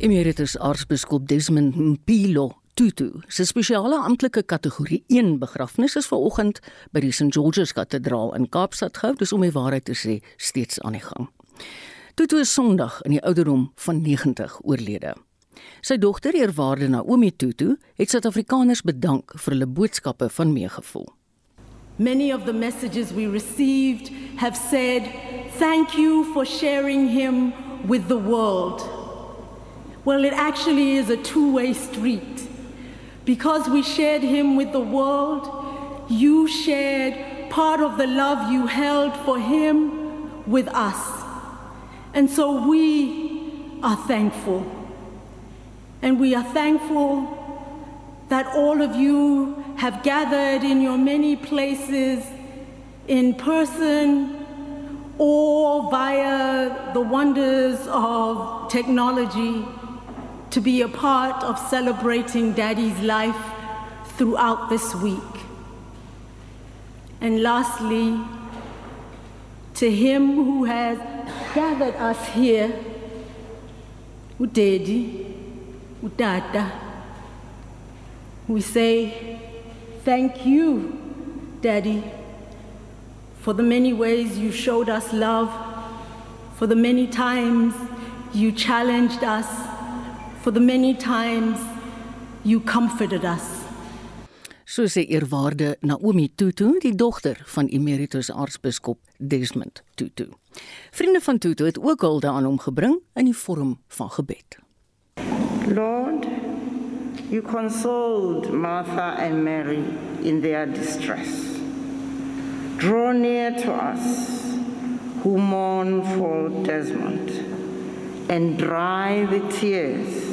Emeritus Aartsbiskop Desmond Mpilo Tutu se spesiale amptelike kategorie 1 begrafnis is vanoggend by die St George's Kathedraal in Kaapstad gehou, dis om die waarheid te sê steeds aan die gang. Tutu is Sondag in die ouderdom van 90 oorlede. Sy dogter, eerwaarde Naomi Tutu, het Suid-Afrikaners bedank vir hulle boodskappe van meegevoel. Many of the messages we received have said, Thank you for sharing him with the world. Well, it actually is a two way street. Because we shared him with the world, you shared part of the love you held for him with us. And so we are thankful. And we are thankful that all of you have gathered in your many places in person or via the wonders of technology to be a part of celebrating Daddy's life throughout this week. And lastly, to him who has gathered us here, Udedi, Udada, we say, Thank you, Daddy, for the many ways you showed us love, for the many times you challenged us, for the many times you comforted us. So sê eerwaarde Naomi Tutu, die dogter van Emeritus Aartsbiskop Desmond Tutu. Vriende van Tutu het ook hulde aan hom gebring in die vorm van gebed. Lord, you consoled Martha and Mary in their distress. Draw near to us who mourn for Desmond and dry the tears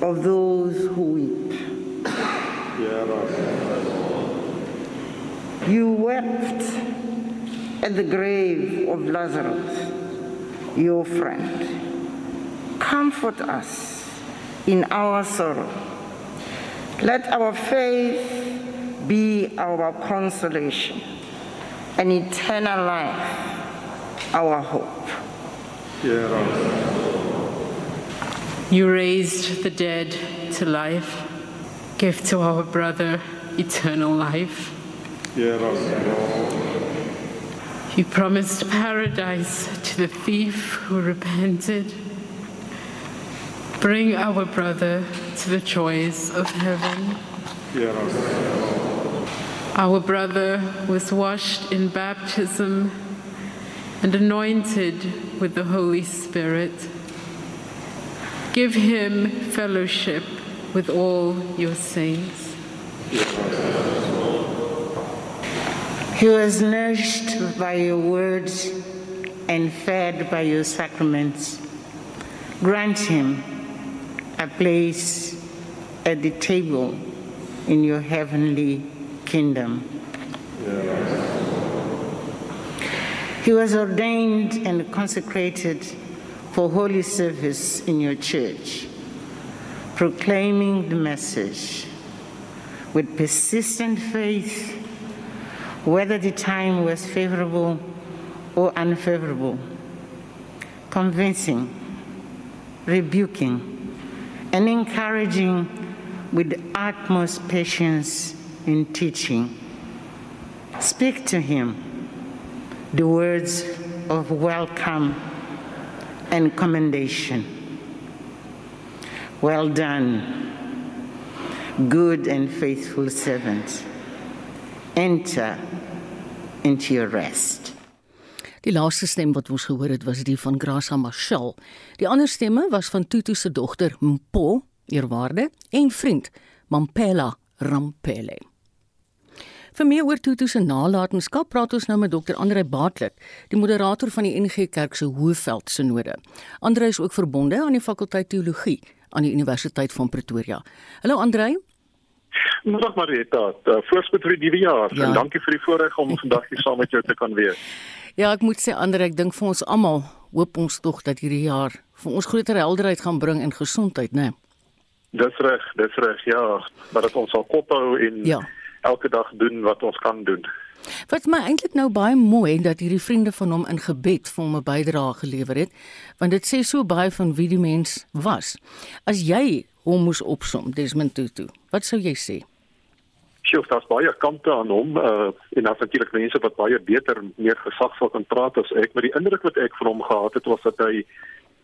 of those who weep. You wept at the grave of Lazarus, your friend. Comfort us in our sorrow. Let our faith be our consolation and eternal life our hope. You raised the dead to life. Give to our brother eternal life. You promised paradise to the thief who repented. Bring our brother to the joys of heaven. Our brother was washed in baptism and anointed with the Holy Spirit. Give him fellowship with all your saints. He was nourished by your words and fed by your sacraments. Grant him a place at the table in your heavenly kingdom. He was ordained and consecrated for holy service in your church, proclaiming the message with persistent faith, whether the time was favorable or unfavorable, convincing, rebuking, and encouraging with utmost patience in teaching. Speak to him the words of welcome and commendation. Well done, good and faithful servant. Enter into your rest. Die laaste stem wat ons gehoor het was die van Grasa Marshall. Die ander stemme was van Tutu se dogter Mpo, eerwaarde, en vriend Mampela Rampele. Vir meer oor Tutu se nalatenskap praat ons nou met Dr. Andre Baartlik, die moderator van die NG Kerk se Hoëveld Sinode. Andre is ook verbonde aan die fakulteit teologie aan die Universiteit van Pretoria. Hallo Andre. Middag Marita, uh, voorspoed vir die nuwe jaar ja. en dankie vir die voorreg om vandag hier saam met jou te kan wees. Ja, ek moet sê Andre, ek dink vir ons almal hoop ons tog dat hierdie jaar vir ons groter helderheid gaan bring en gesondheid, né? Nee? Dis reg, dis reg, ja, maar dat ons sal kop hou en ja elke dag doen wat ons kan doen. Wat my eintlik nou baie mooi dat hierdie vriende van hom in gebed vir hom 'n bydrae gelewer het, want dit sê so baie van wie die mens was. As jy hom moes opsom, Desmond Tutu, wat sou jy sê? Sjoe, daar's baie kante aan hom uh, en daar's natuurlik mense wat baie beter meer gesagsvol kan praat as ek, maar die indruk wat ek van hom gehad het was dat hy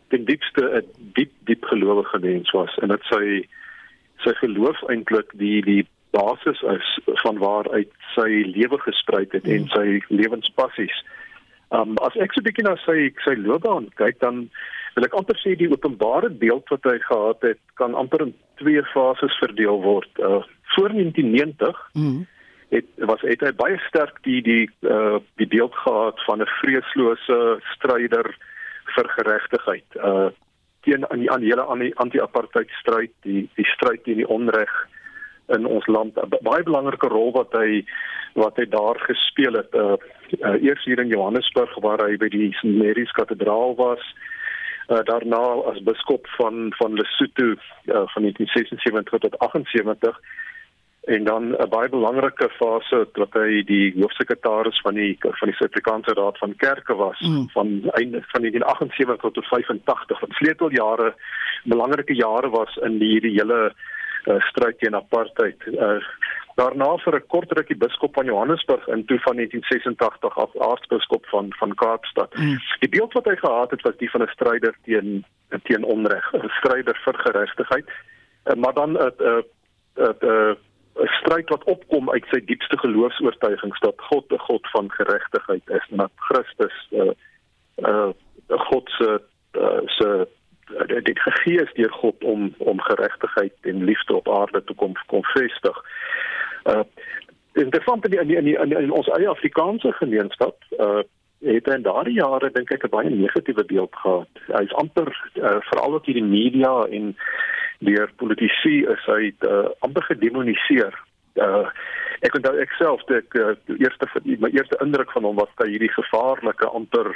ten diepste 'n diep diep gelowige mens was en dat sy sy geloof eintlik die die basis is van waaruit sy lewe gespruit het en sy lewenspassies. Um as ek so 'n bietjie na sy sy loopbaan kyk dan wil ek amper sê die openbare beeld wat hy gehad het kan amper in twee fases verdeel word. Uh voor 1990 mm. het was het hy baie sterk die die uh die beeld gehad van 'n vreeslose stryder vir geregtigheid. Uh teen aan die aan die hele anti-apartheid stryd, die die stryd teen die onreg in ons land 'n baie belangrike rol wat hy wat hy daar gespeel het. Uh, uh eers hier in Johannesburg waar hy by die St Mary's Kathedraal was. Uh, daarna as biskop van van Lesotho uh, van 1976 tot 78 en dan 'n baie belangrike fase wat hy die hoofsekretaris van die van die Suid-Afrikaanse Raad van Kerke was mm. van einde van 1978 tot 85 wat sleuteljare belangrike jare was in hierdie hele uh, stryd teen apartheid. Uh, daarna vir 'n kort rukkie biskop van Johannesburg in toe van 1986 af aartsbiskop van van Kaapstad. Mm. Die beeld wat hy gehad het was die van 'n stryder teen teen onreg, 'n stryder vir geregtigheid. Uh, maar dan 'n 'n 'n 'n stryd wat opkom uit sy diepste geloofs-oortuigings dat God 'n God van geregtigheid is en dat Christus 'n uh, 'n uh, God se uh, se uh, dit gegee is deur God om om geregtigheid en liefde op aarde te kom kom vestig. Uh interessant in die, in, die, in, die, in ons eie Afrikaanse gemeenskap uh het in daardie jare dink ek 'n baie negatiewe beeld gehad. Hy's amper uh, veral ook hierdie media en deur politici is hy uh, amper gedemoniseer. Uh, ek onthou ek self dit uh, eerste my eerste indruk van hom was dat hierdie gevaarlike amper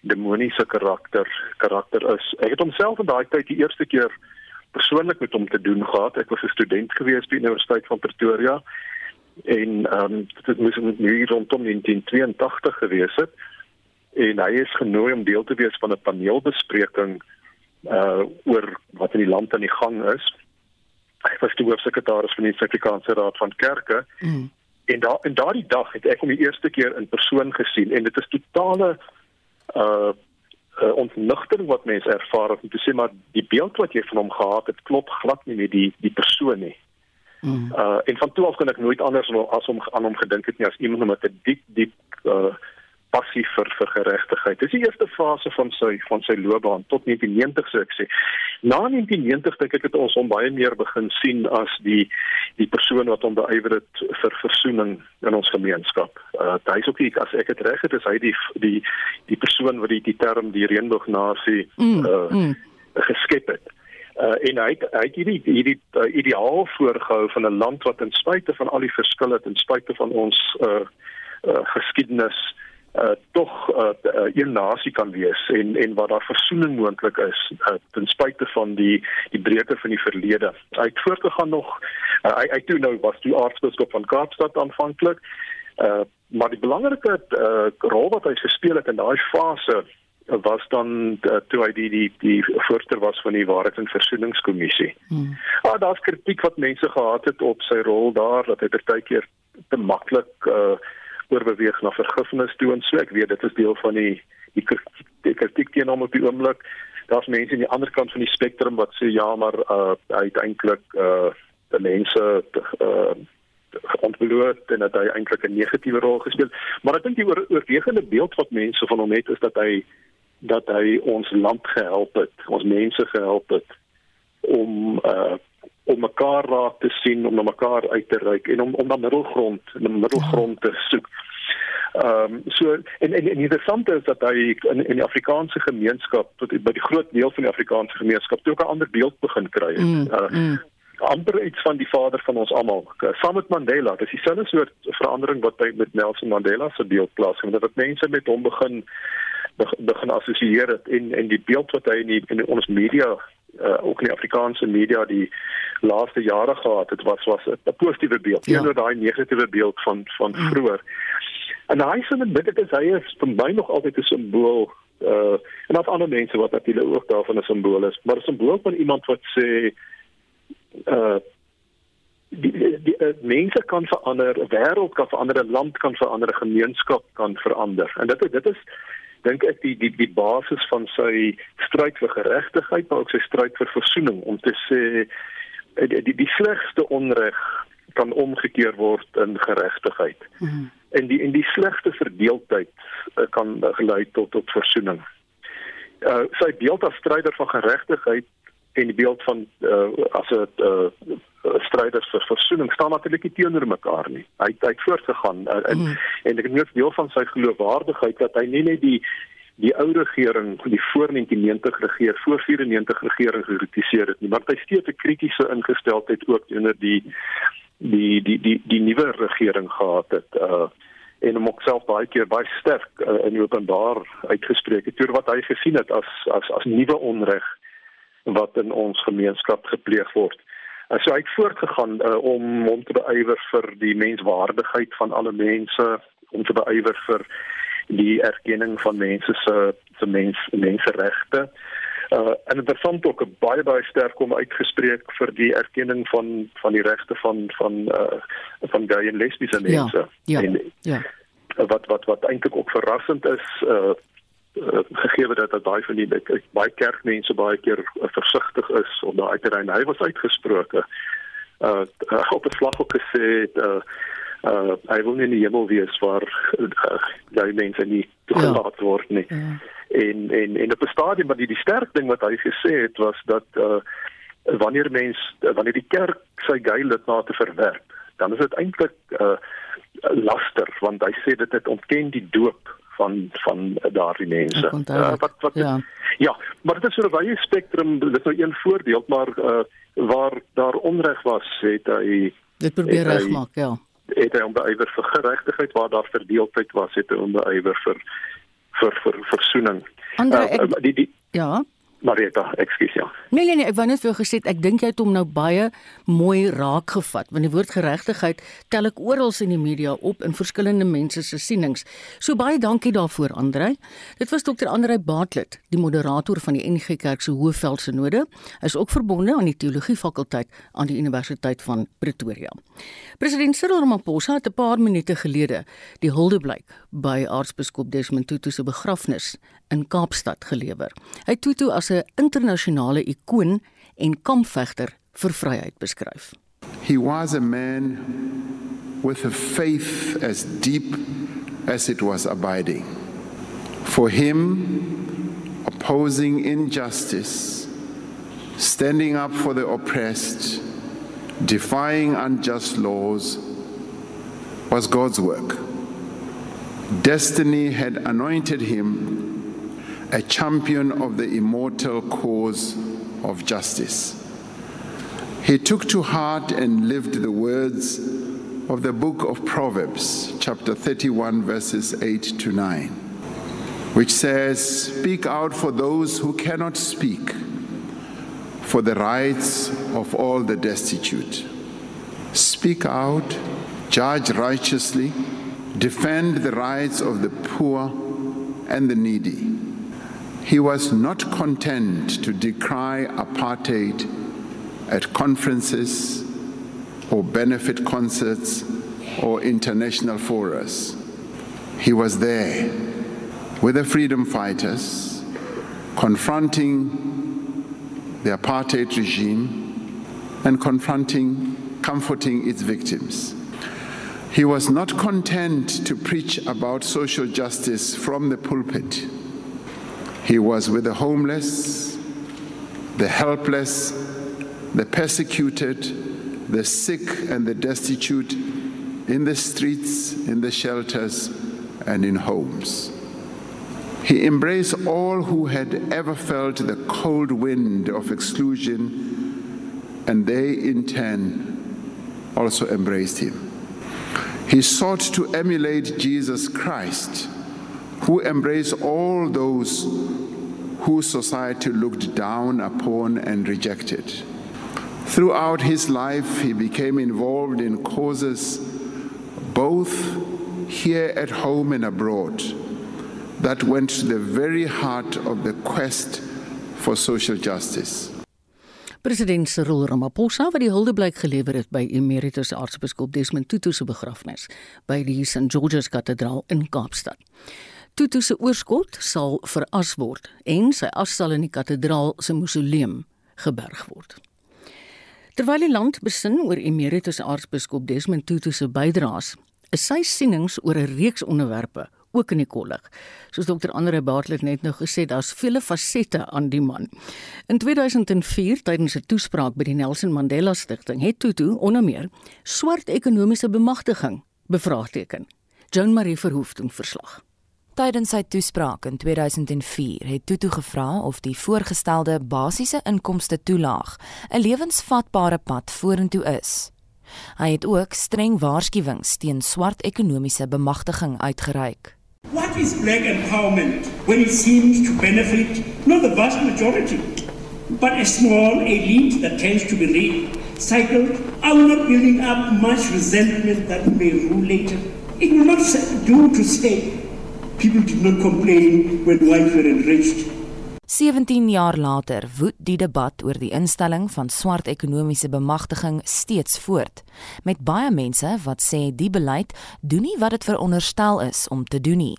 demoniese karakter karakter is. Ek het homself in daai tyd die eerste keer persoonlik met hom te doen gehad. Ek was 'n student gewees by die Universiteit van Pretoria en ehm um, dit moes nu rondom 1982 gewees het en hy is genooi om deel te wees van 'n paneelbespreking uh oor wat in die land aan die gang is. Hy was die hoofsekretaris van die Suid-Afrikaanse Raad van Kerke. Mm. En daar en daardie dag het ek hom die eerste keer in persoon gesien en dit is totale uh uh ontnigtering wat mense ervaar om te sê maar die beeld wat jy van hom gehad het klop glad nie met die die persoon nie. Mm. Uh en van toe af kon ek nooit anders as om aan hom gedink het nie as iemand met 'n diep diep uh passie vir vir geregtigheid. Dis die eerste fase van sy van sy loopbaan tot 1990 sou ek sê. Na 1990 dink ek het ons hom baie meer begin sien as die die persoon wat hom beywer het vir versoening in ons gemeenskap. Uh hy's ook nie as ek dit reg het, is hy die die die persoon wat die die term die reënboognasie mm, uh mm. geskep het. Uh, en hy het, hy het hierdie hierdie uh, ideaal voorgehou van 'n land wat ten spyte van al die verskille ten spyte van ons uh, uh geskiedenis uh tog 'n uh, uh, een nasie kan wees en en waar daar versoening moontlik is uh, ten spyte van die die breuke van die verlede. Hy het voortgegaan nog uh, hy hy toe nou was die aartsbiskop van Kaapstad aanvanklik. Uh maar die belangrike uh rol wat hy gespeel het in daai fase was dan uh, toe hy die die die voorsteur was van die waarheids- en versoeningskommissie. Hmm. Ah daar's kritiek wat mense gehad het op sy rol daar dat hy partykeer te maklik uh oorbeweeg na vergifnis toe en so ek weet dit is deel van die die kritiek teen hom op die oomblik. Daar's mense aan die ander kant van die spektrum wat sê ja maar uh, uiteindelik uh die mense uh ontbloot en dat hy eintlik 'n negatiewe rol gespeel maar ek dink die oorwegende beeld wat mense van hom het is dat hy dat hy ons land gehelp het ons mense gehelp het om uh om mekaar raak te sien, om na mekaar uit te reik en om om na middelgrond, 'n middelgrond te soek. Ehm um, so en en, en die interessante is dat hy in in die Afrikaanse gemeenskap tot by die groot deel van die Afrikaanse gemeenskap ook 'n ander beeld begin kry het. Mm, uh, mm. amper iets van die vader van ons almal. Saam met Mandela, dis dieselfde soort verandering wat by met Nelson Mandela se beeld plaasvind. Dat mense met hom begin begin assosieer het en en die beeld wat hy in die, in ons media uh, ook in die Afrikaanse media die laaste jare gehad het was was 'n positiewe beeld ja. teenoor daai negatiewe beeld van van mm. vroeër. En hy sê dit dit is hy is vir my nog altyd 'n simbool uh en daar's ander mense wat natuurlik ook daarvan 'n simbool is, maar 'n simbool van iemand wat sê uh die, die, die uh, mense kan verander, 'n wêreld kan verander, 'n land kan verander, 'n gemeenskap kan verander. En dit dit is dink ek die die die basis van sy stryd vir geregtigheid, maar ook sy stryd vir versoening om te sê uh, die die, die slegste onreg kan omgekeer word in geregtigheid. Mm -hmm. En die en die slegste verdeeldheid uh, kan gelei tot tot versoening. Uh sy beeld as stryder van geregtigheid en die beeld van uh, as 'n uh, stryders vir versoening staan natuurlik nie teenoor mekaar nie. Hy hy het voortgegaan uh, en mm. en ek het deel van sy geloofwaardigheid dat hy nie net die die ou regering, die voor 1990 regeer, voor 94 regering gekritiseer het nie, maar hy steeds 'n kritiese ingesteldheid ook teenoor die die die die die nuwe regering gehad het. Uh en hom ook self baie keer baie sterk uh, in openbaar uitgespreek het oor wat hy gesien het as as as nuwe onreg wat in ons gemeenskap gepleeg word. Uh, so hy het voortgegaan uh, om hom te beywer vir die menswaardigheid van alle mense, om te beywer vir die erkenning van mense se se mens menseregte. Uh en interessant ook baie baie sterk om uitgespreek vir die erkenning van van die regte van van uh van gay en lesbiese ja, mense. Ja. Ja. En, ja. wat wat wat eintlik ook verrassend is uh uh, gegee dat dat daai van die ek, baie kerkmense baie keer uh, versigtig is om daai te ry. Hy was uitgesproke. Uh, uh op 'n slag ook gesê uh uh hy wil nie in die hemel wees waar uh, daai mense nie toegelaat ja. word nie. Ja. En en en op 'n stadium wat die, die sterk ding wat hy gesê het was dat uh wanneer mens wanneer die kerk sy gay lidmate verwerp, dan is dit eintlik uh laster want hy sê dit het ontken die doop van van daardie mense. Uh, wat wat ja. ja, maar dit is so 'n wye spektrum, dit is nou een voorbeeld, maar uh, waar daar onreg was, het hy dit probeer regmaak, ja. Het hy om beywer vir geregtigheid waar daar verdeeldheid was, het hy om beywer vir vir vir versoening. Andre, uh, ek, die, die, ja. Marita, ekskuus ja. Nee nee nee, ek wou net vir jou gesê ek dink jy het hom nou baie mooi raak gevat want die woord geregtigheid tel ek oral in die media op in verskillende mense se sienings. So baie dankie daarvoor Andrei. Dit was dokter Andrei Bartlett, die moderator van die NG Kerk se Hoëveld Synode. Hy is ook verbonde aan die teologie fakulteit aan die Universiteit van Pretoria. President Cyril Ramaphosa het 'n paar minute gelede die huldeblyk by aartsbiskop Desmond Tutu se begrafnis in Kaapstad gelewer. Hy het Tutu as 'n internasionale ikoon en kampvegter vir vryheid beskryf. He was a man with a faith as deep as it was abiding. For him, opposing injustice, standing up for the oppressed, defying unjust laws was God's work. Destiny had anointed him a champion of the immortal cause of justice. He took to heart and lived the words of the book of Proverbs, chapter 31, verses 8 to 9, which says, Speak out for those who cannot speak, for the rights of all the destitute. Speak out, judge righteously, defend the rights of the poor and the needy he was not content to decry apartheid at conferences or benefit concerts or international forums. He was there with the freedom fighters confronting the apartheid regime and confronting, comforting its victims. He was not content to preach about social justice from the pulpit he was with the homeless, the helpless, the persecuted, the sick, and the destitute in the streets, in the shelters, and in homes. He embraced all who had ever felt the cold wind of exclusion, and they in turn also embraced him. He sought to emulate Jesus Christ who embraced all those whose society looked down upon and rejected. Throughout his life, he became involved in causes both here at home and abroad that went to the very heart of the quest for social justice. President Cyril Ramaphosa wat die huldeblyk gelewer het by Emeritus Aartsbiskop Desmond Tutu se begrafnis by die St George's Kathedraal in Kaapstad. Tutu se oorskot sal veras word en sy as sal in die kathedraal se mausoleum geberg word. Terwyl die land besin oor Emeritus Aartsbiskop Desmond Tutu se bydraes, is sy sienings oor 'n reeks onderwerpe ook in die kollig. Soos dokter Andre Bartlett net nou gesê, daar's vele fasette aan die man. In 2004 tydens 'n toespraak by die Nelson Mandela Stichting het Tutu onder meer swart ekonomiese bemagtiging bevraagteken. Joan Marie Verhoef doen verslag. Tydens sy toespraak in 2004 het Tutu gevra of die voorgestelde basiese inkomste toelaag 'n lewensvatbare pad vorentoe is. Hy het ook streng waarskuwings teen swart ekonomiese bemagtiging uitgereik. What is black empowerment when it seems to benefit not the vast majority, but a small elite that tends to be recycled, only building up much resentment that may rule later? It will not do to say people did not complain when white were enriched. 17 jaar later woed die debat oor die instelling van swart ekonomiese bemagtiging steeds voort, met baie mense wat sê die beleid doen nie wat dit veronderstel is om te doen nie.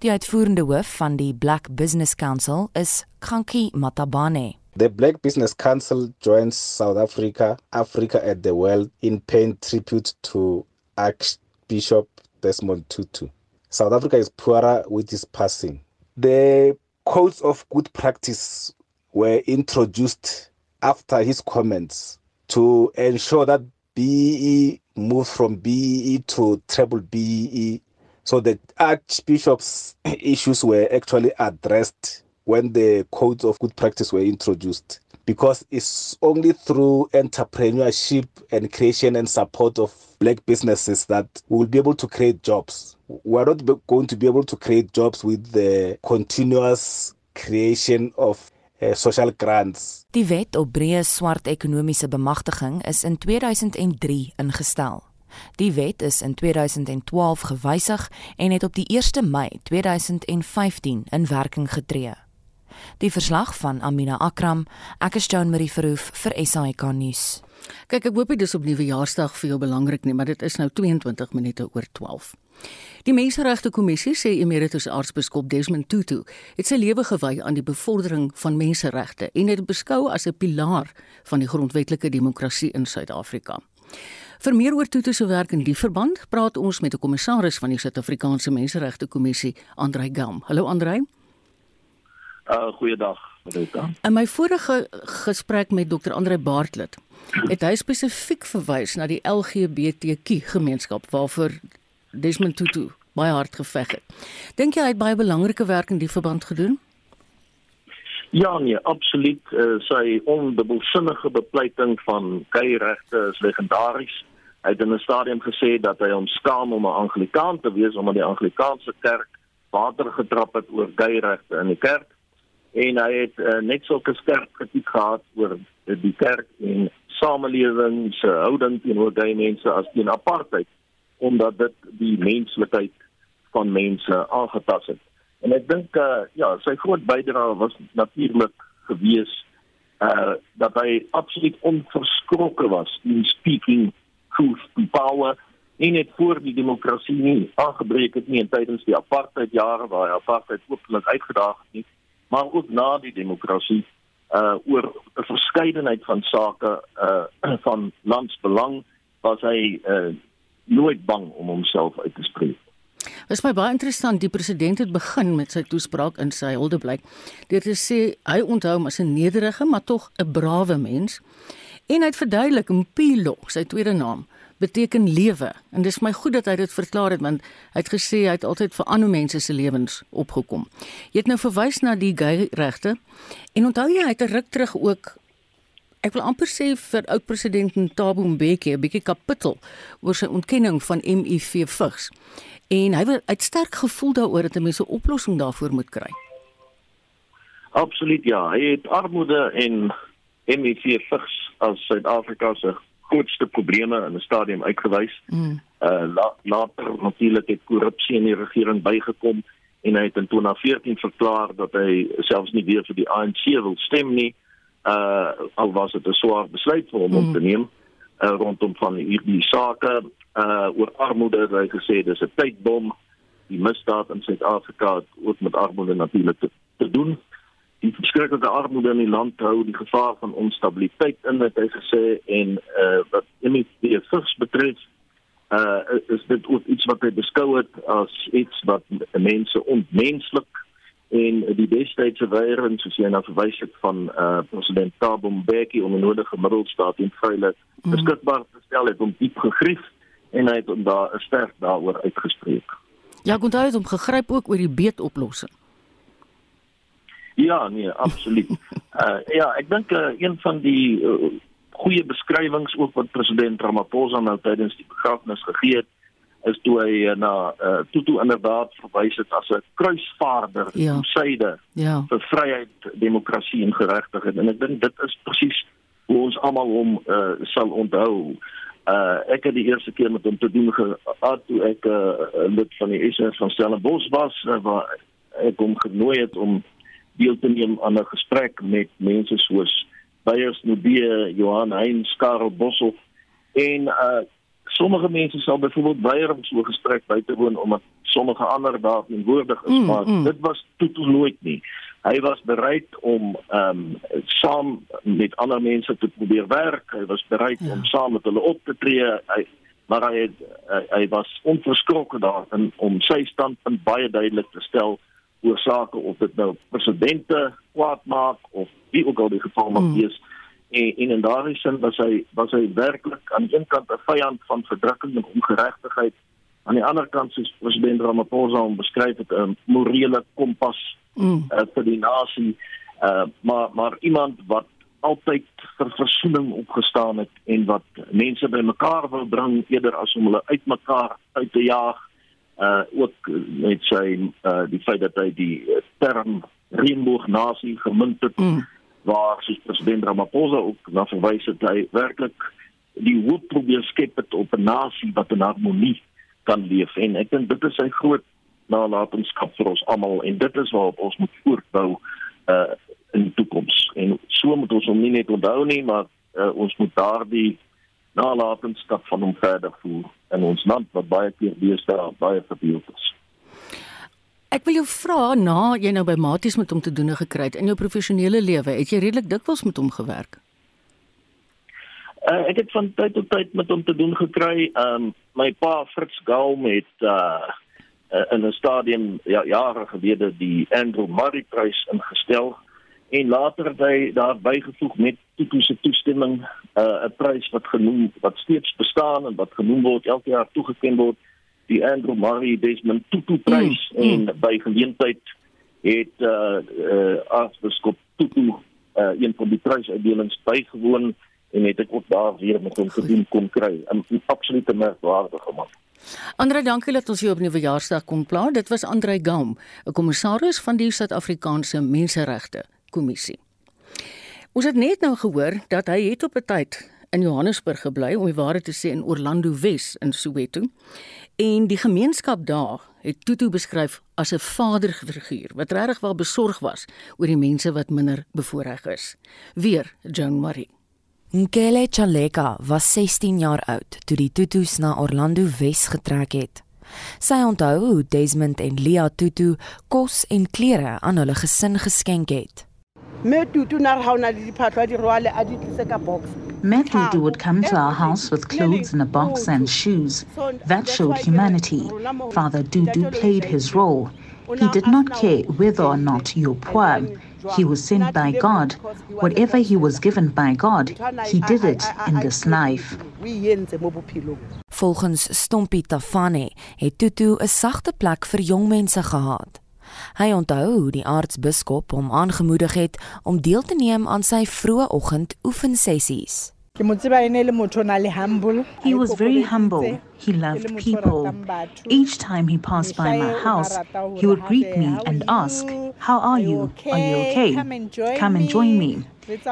Die uitvoerende hoof van die Black Business Council is Kanki Matabane. The Black Business Council joins South Africa, Africa at the Well in paying tribute to Archbishop Desmond Tutu. South Africa is poorer with his passing. The codes of good practice were introduced after his comments to ensure that BEE moves from BEE to treble BEE. So the Archbishop's issues were actually addressed when the codes of good practice were introduced. Because it's only through entrepreneurship and creation and support of black businesses that we will be able to create jobs. We're not going to be able to create jobs with the continuous creation of uh, social grants. Die wet op breë swart ekonomiese bemagtiging is in 2003 ingestel. Die wet is in 2012 gewysig en het op die 1 Mei 2015 in werking getree. Die verslag van Amina Akram, ek is Joan Marie Verhoef vir SAK nuus. Kyk, ek hoop dit is op nuwejaarsdag vir jou belangrik nie, maar dit is nou 22 minute oor 12. Die Menseregte Kommissie sê Emeritus Aartsbiskop Desmond Tutu het sy lewe gewy aan die bevordering van menseregte en het beskou as 'n pilaar van die grondwetlike demokrasie in Suid-Afrika. Vir meer oor Tutu se werk in die verband, praat ons met 'n kommissaris van die Suid-Afrikaanse Menseregte Kommissie, Andrei Gam. Hallo Andrei. Uh goeiedag, Rita. In my vorige gesprek met Dr. Andre Bartlett het hy spesifiek verwys na die LGBTQ gemeenskap waarvoor Desmond Tutu baie hard geveg het. Dink jy hy het baie belangrike werk in die verband gedoen? Ja nee, absoluut. Uh, sy ondubbelsinnige bepleiting van gay-regte is legendaries. Hy het in 'n stadium gesê dat hy hom skaam om 'n Anglikaan te wees omdat die Anglikaanse kerk water getrap het oor gay-regte in die kerk en hy het uh, net sulke skerp kritiek gehad oor die kerk en samelewing se houding teenoor gay mense as teen apartheid omdat dit die menslikheid van mense aangetast het. En ek dink uh, ja, sy groot bydrae was natuurlik gewees uh dat hy absoluut onverskrokke was in speaking truth to power en het voor die demokrasie nie aangebreek het nie in tydens die apartheid jare waar hy apartheid openlik uitgedaag het nie, maar ook na die demokrasie uh oor 'n verskeidenheid van sake uh van landsbelang was hy uh nooit bang om homself uit te spreek. Dit is my baie interessant die president het begin met sy toespraak in sy huldeblyk deur te sê hy onthou hom as 'n nederige maar tog 'n brawe mens en hy het verduidelik Mpilo sy tweede naam beteken lewe en dis my goed dat hy dit verklaar het want hy het gesê hy het altyd vir ander mense se lewens opgekom. Jy het nou verwys na die gay regte en onthou jy hy het ruk terug ook ek wil amper sê vir oud president Thabo Mbeki 'n bietjie kapittel oor sy ontkenning van HIV vigs. En hy het uit sterk gevoel daaroor dat 'n mens 'n oplossing daarvoor moet kry. Absoluut ja, hy het armoede en HIV vigs as Suid-Afrika se grootste probleme in 'n stadium uitgewys. Mm. Uh la, later natuurlik het korrupsie in die regering bygekom en hy het in 2014 verklaar dat hy selfs nie weer vir die ANC wil stem nie. Uh al was dit 'n swaar besluit vir hom mm. om te neem uh, rondom van hierdie sake uh oor armoede, hy gesê dis 'n tydbom. Die misdaad in Suid-Afrika het ook met armoede natuurlik te, te doen. Die verskriklike armoede in die land hou die gevaar van onstabiliteit in, het hy gesê en uh wat die vigs betref uh is dit ook iets wat hy beskou het as iets wat mense ontmenslik en die destydse weiering soos jy nou verwys het van uh president Thabo Mbeki om 'n nodige middelstaat en vryheid mm. beskikbaar te stel het om diep gegrief en hy het daar 'n sterk daaroor uitgespreek. Ja, hy het hom gegryp ook oor die beetoplossing. Ja, nee, absoluut. uh ja, ek dink uh, een van die uh, goeie beskrywings ook wat president Ramaphosa nou tydens die begrafnis gegee het is toe hy eh, na uh, Tutu inderdaad verwys het as 'n kruisvaarder ja. syde ja. vir vryheid, demokrasie en geregtigheid en ek dink dit is presies hoe ons almal hom uh, sal onthou. Uh, ek het die eerste keer met hom te doen gehad toe ek 'n uh, lid van die SS van Stellenbosch was uh, waar ek hom genooi het om deel te neem aan 'n gesprek met mense soos Beyers Nobie, Johan Heinz, Karel Boshoff en uh sommige mense sal byvoorbeeld weier om so 'n gesprek by te woon omdat sommige ander daar teenwoordig is, mm, maar mm. dit was totaal nooit nie. Hy was bereid om ehm um, saam met ander mense te probeer werk. Hy was bereid ja. om saam met hulle op te tree. Hy maar hy het, hy, hy was onverskrokke daarin om sy standpunt baie duidelik te stel oor sake of dit nou presidente kwaad maak of wie ook al die geval mag mm. wees. Mm en en in daardie sin was hy was hy werklik aan die een kant 'n vyand van verdrukking en ongeregtigheid aan die ander kant soos president Ramaphosa hom beskryf het 'n morele kompas mm. uh, vir die nasie uh, maar maar iemand wat altyd vir versoening opgestaan het en wat mense bymekaar wil bring eerder as om hulle uitmekaar uit te jaag uh ook met sy uh die feit dat hy die term reënboognasie gemunt het mm. waar soos president Ramaphosa ook na verwys het hy werklik die hoop probeer skep het op 'n nasie wat in harmonie kan leef. En ek dink dit is sy groot nalatenskap vir ons almal en dit is waarop ons moet voortbou uh in die toekoms. En so moet ons hom nie net onthou nie maar uh, ons moet daardie nalatenskap van hom verder voer in ons land wat baie keer deesdae baie verbeeld is. Ek wil jou vra na jy nou by Maties met hom te doen gekry het in jou professionele lewe, het jy redelik dikwels met hom gewerk? Uh, ek het van tyd tot tyd met hom te doen gekry. Ehm um, my pa Fritz Gaul met uh, uh in 'n stadium ja, jare gelede die Andrew Murray Prys ingestel en later het hy daar bygevoeg met tipiese toestemming 'n uh, 'n prys wat genoem wat steeds bestaan en wat genoem word elke jaar toegekend word die Andrew Murray Desmond Tutu prys mm, mm. en by geleentheid het uh uh Aartsbiskop Tutu uh een van die prysuitdelings bygewoon en het ek ook daar weer met hom gedoen kon kry. 'n Absolute merkwaardige man. Andre, dankie dat ons hier op nuwe jaarsdag kon pla. Dit was Andre Gam, 'n kommissaris van die Suid-Afrikaanse Menseregte Kommissie. Ons het net nou gehoor dat hy het op 'n tyd in Johannesburg gebly om die waarheid te sê in Orlando Wes in Soweto. En die gemeenskap daar het Tutu beskryf as 'n vaderfiguur wat regtig wel besorg was oor die mense wat minder bevoordeel is. Weer Joan Marie. Nkele Chaleka was 16 jaar oud toe die Tutus na Orlando Wes getrek het. Sy onthou hoe Desmond en Leah Tutu kos en klere aan hulle gesin geskenk het. Me Tutu na ha ona le diphatlwa di rwale a di tlise ka box. Mehdi would come to our house with clothes in a box and shoes. That showed humanity. Father Dudu played his role. He did not care whether or not you're poor. He was sent by God. Whatever he was given by God, he did it in this life. Volgens Stompie Tafane het Tutu 'n sagte plek vir jong mense gehad. Hy onthou hoe die aartsbiskop hom aangemoedig het om deel te neem aan sy vroeë oggend oefensessies. He was very humble. He loved people. Each time he passed by my house, he would greet me and ask, How are you? Are you okay? Come and join me.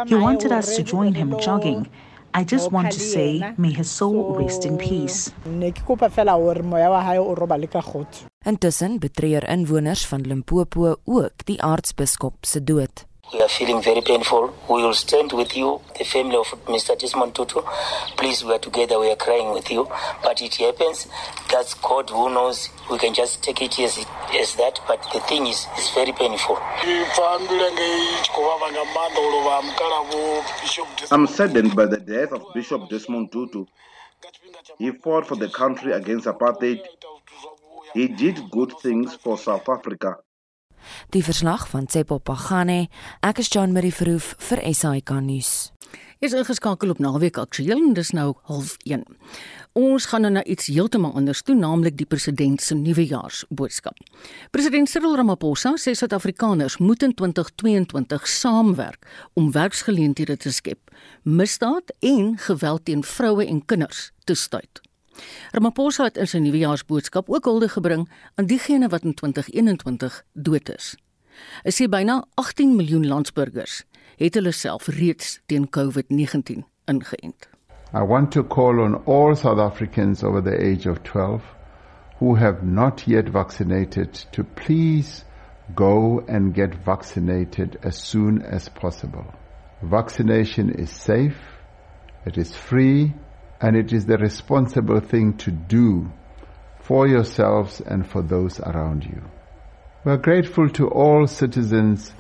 He wanted us to join him jogging. I just want to say, may his soul rest in peace. Intussen betreur inwoners van Limpopo ook die aartsbiskop se dood. We are feeling very painful. We will stand with you, the family of Mr. Desmond Tutu. Please, we are together. We are crying with you. But it happens. That's God who knows. We can just take it as, as that. But the thing is, it's very painful. I'm saddened by the death of Bishop Desmond Tutu. He fought for the country against apartheid. He did good things for South Africa. Die verslag van Tsepo Pagane, ek is Jean Marie Verhoef vir SAK nuus. Is ingeskakel op naweek aktueel en dis nou 0.1. Ons gaan nou na iets heeltemal anders toe, naamlik die president se nuwejaarsboodskap. President Cyril Ramaphosa sê Suid-Afrikaners moet in 2022 saamwerk om werksgeleenthede te skep, misdaad en geweld teen vroue en kinders te stuit. Ramaphosa het in sy nuwejaarsboodskap ook hulde gebring aan diegene wat in 2021 dood is. Hy sê byna 18 miljoen landsburgers het hulle self reeds teen COVID-19 ingeënt. I want to call on all South Africans over the age of 12 who have not yet vaccinated to please go and get vaccinated as soon as possible. Vaccination is safe, it is free, and it is the responsible thing to do for yourselves and for those around you. We are grateful to all citizens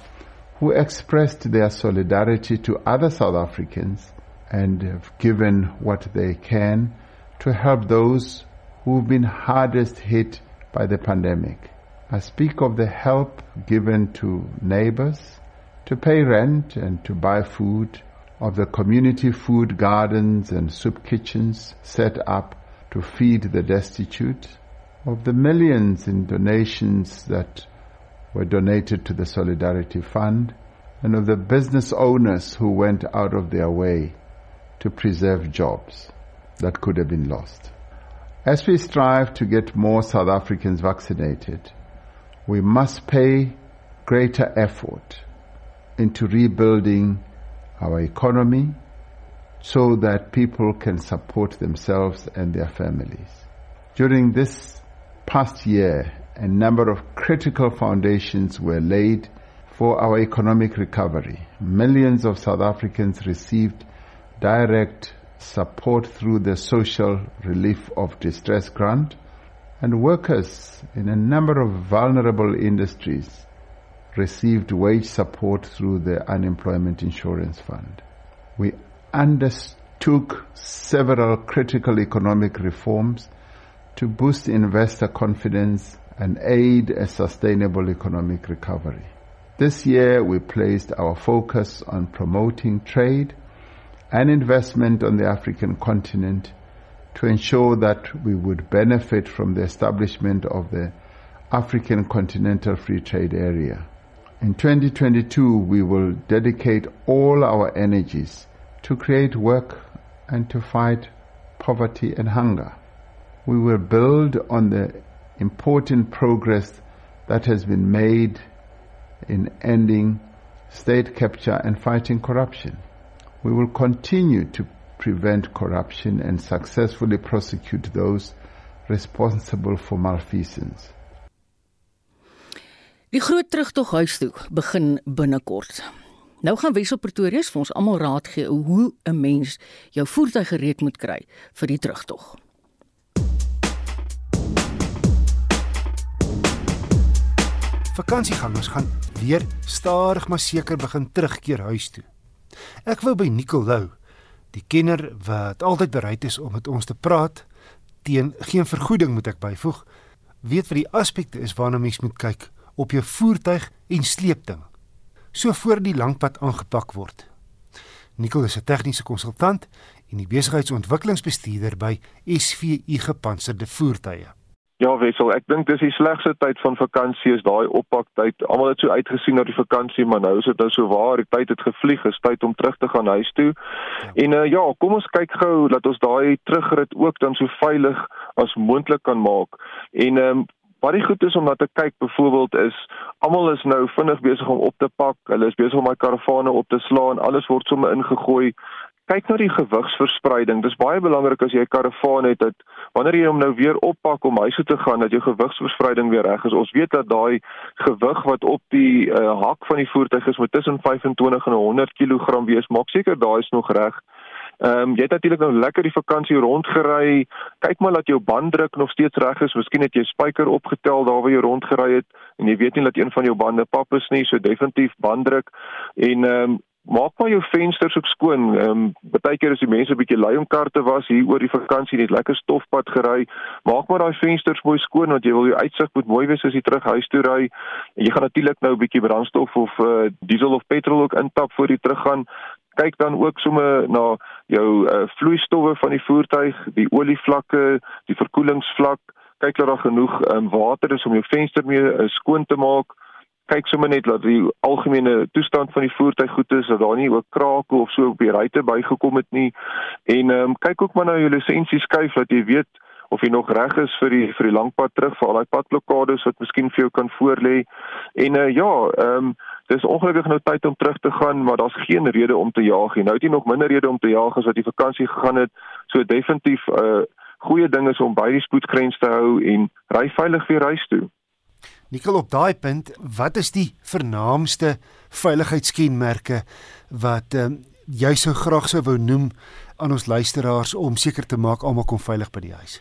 who expressed their solidarity to other South Africans and have given what they can to help those who've been hardest hit by the pandemic. I speak of the help given to neighbors to pay rent and to buy food of the community food gardens and soup kitchens set up to feed the destitute, of the millions in donations that were donated to the Solidarity Fund, and of the business owners who went out of their way to preserve jobs that could have been lost. As we strive to get more South Africans vaccinated, we must pay greater effort into rebuilding our economy so that people can support themselves and their families. During this past year, a number of critical foundations were laid for our economic recovery. Millions of South Africans received direct support through the Social Relief of Distress Grant, and workers in a number of vulnerable industries received wage support through the Unemployment Insurance Fund. We undertook several critical economic reforms to boost investor confidence and aid a sustainable economic recovery. This year we placed our focus on promoting trade and investment on the African continent to ensure that we would benefit from the establishment of the African Continental Free Trade Area. In 2022, we will dedicate all our energies to create work and to fight poverty and hunger. We will build on the important progress that has been made in ending state capture and fighting corruption. We will continue to prevent corruption and successfully prosecute those responsible for malfeasance. Die groot terugtog huis toe begin binnekort. Nou gaan Wesop Pretoria vir ons almal raad gee hoe 'n mens jou voertuig gereed moet kry vir die terugtog. Vakansiegangers gaan weer stadig maar seker begin terugkeer huis toe. Ek wou by Nicolou, die kenner wat altyd bereid is om met ons te praat teen geen vergoeding moet ek byvoeg, weet wat die aspekte is waarna mens moet kyk op jou voertuig en sleepding so voor die langpad aangepak word. Nicole is 'n tegniese konsultant en die besigheidsontwikkelingsbestuurder by SVU Gepantserde Voertuie. Ja, wissel, ek dink dis die slegste tyd van vakansie is daai oppaktyd. Almal het so uitgesien na die vakansie, maar nou is dit nou so waar, die tyd het gevlieg, is tyd om terug te gaan huis toe. Ja. En uh, ja, kom ons kyk gou dat ons daai terugrit ook dan so veilig as moontlik kan maak. En ehm um, Wat die goed is om na te kyk byvoorbeeld is almal is nou vinnig besig om op te pak. Hulle is besig om my karavane op te slaan. Alles word sommer ingegooi kyk na die gewigsverspreiding. Dis baie belangrik as jy 'n karavaan het dat wanneer jy hom nou weer oppak om huis toe te gaan, dat jou gewigsverspreiding weer reg is. Ons weet dat daai gewig wat op die uh, hak van die voertuig is, moet tussen 25 en 100 kg wees. Maak seker daai is nog reg. Ehm um, jy het natuurlik nou lekker die vakansie rondgery. Kyk maar dat jou banddruk nog steeds reg is. Miskien het jy spyker opgetel daar waar jy rondgery het en jy weet nie dat een van jou bande pap is nie, so definitief banddruk en ehm um, maak maar jou vensters ook skoon. Ehm um, baie keer as die mense 'n bietjie lui om kar te was hier oor die vakansie net lekker stofpad gery, maak maar daai vensters mooi skoon want jy wil jou uitsig moet mooi wees as jy terug huis toe ry. En jy gaan natuurlik nou 'n bietjie brandstof of uh, diesel of petrol ook intap voor jy teruggaan. Kyk dan ook sommer na jou uh, vloeistowwe van die voertuig, die olievlakke, die verkoelingsvlak. Kyk dat daar genoeg um, water is om jou venster mee uh, skoon te maak kyk sommer net dat die algemene toestand van die voertuig goed is, dat daar nie ook krake of so op die ruitte bygekom het nie. En ehm um, kyk ook maar na jou lisensie skuif dat jy weet of jy nog reg is vir die vir die langpad terug vir al daai padblokkades wat miskien vir jou kan voorlê. En uh, ja, ehm um, dis ongelukkig nou tyd om terug te gaan, maar daar's geen rede om te jaag nie. Nou het jy nog minder rede om te jaag as wat jy vakansie gegaan het. So definitief 'n uh, goeie ding is om by die spoedgrens te hou en ry veilig weer huis toe. Nikkel op daai punt, wat is die vernaamste veiligheidskenmerke wat ehm um, jy sou graag sou wou noem aan ons luisteraars om seker te maak almal kom veilig by die huis?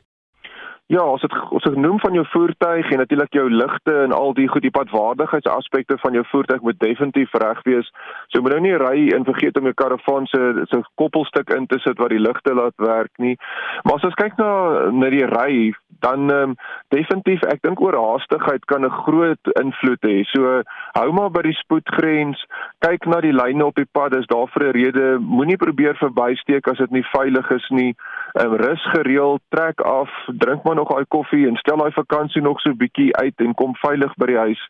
Ja, as dit as ek noem van jou voertuig en natuurlik jou ligte en al die goed die padwaardigheidsaspekte van jou voertuig moet definitief reg wees. So moet nou nie ry en vergeet om jou karavaan se se koppelstuk in te sit wat die ligte laat werk nie. Maar as ons kyk na na die ry, dan um, definitief ek dink oorhaastigheid kan 'n groot invloed hê. So hou maar by die spoedgrens, kyk na die lyne op die pad, dis daar vir 'n rede. Moenie probeer verbysteek as dit nie veilig is nie. Um, rus gereeld, trek af, drink maar nog daai koffie en stel daai vakansie nog so bietjie uit en kom veilig by die huis.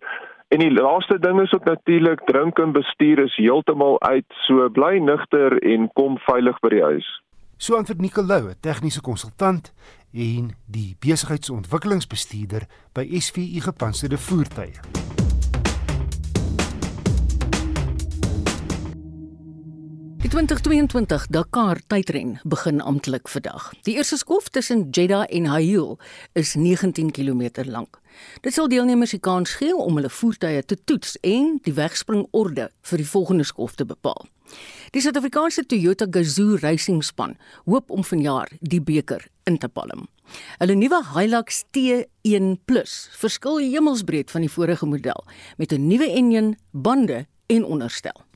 En die laaste ding is ook natuurlik drink en bestuur is heeltemal uit. So bly nugter en kom veilig by die huis. So antwoord Nicolou, 'n tegniese konsultant en die besigheidsontwikkelingsbestuurder by SVU Gepantserde Voertuie. Die 2022 Dakar tydren begin amptelik vandag. Die eerste skof tussen Jeddah en Haiel is 19 km lank. Dit sal deelnemers die kans gee om hulle voertuie te toets en die wegspringorde vir die volgende skof te bepaal. Die Suid-Afrikaanse Toyota Gazoo Racing span hoop om vanjaar die beker in te palm. Hulle nuwe Hilux T1+ verskil hemelsbreed van die vorige model met 'n nuwe enjin, bande en onderstel.